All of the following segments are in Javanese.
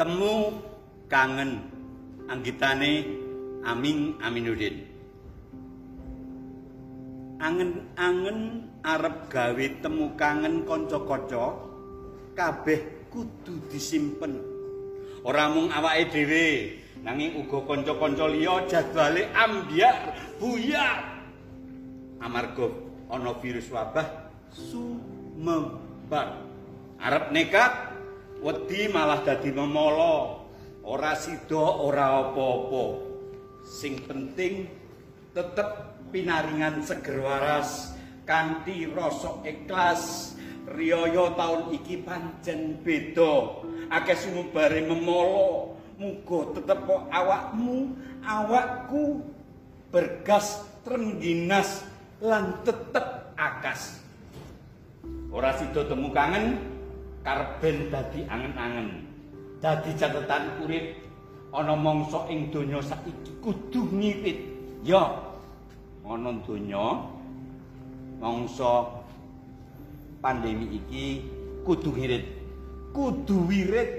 temu kangen anggitane Aming Aminuddin. Angen-angen arep gawe temu kangen kanca-kanca kabeh kudu disimpen. Ora mung awake dhewe nanging uga kanca-kanca liya jadwale ambyar buyar. Amarga ana virus wabah sumebar arep nekat wedi malah dadi memolo ora sida ora apa-apa. Sing penting tetep pinaringan seger waras kanthi rasa ikhlas. Riyaya taun iki pancen beda. Akeh sumubare memolo muga tetep awakmu awakku bergas trengginas lan tetep akas. Ora sida temu kangen karben dadi angen-angen. Dadi catatan urip ana mangsa ing donya saiki kudu ngirit. Ya ana donya mangsa pandemi iki kudu ngirit kudu wirid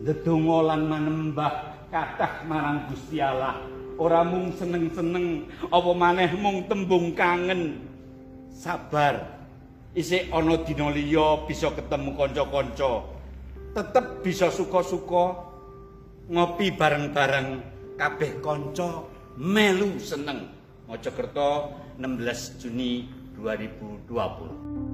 ndedonga lan manembah kathah marang Gusti Allah. Ora mung seneng-seneng apa maneh mung tembung kangen. Sabar isih ana dina liya bisa ketemu kanca-kanca. Tetep bisa suka-suka ngopi bareng-bareng. Kabeh kanca melu seneng. Mojokerto 16 Juni 2020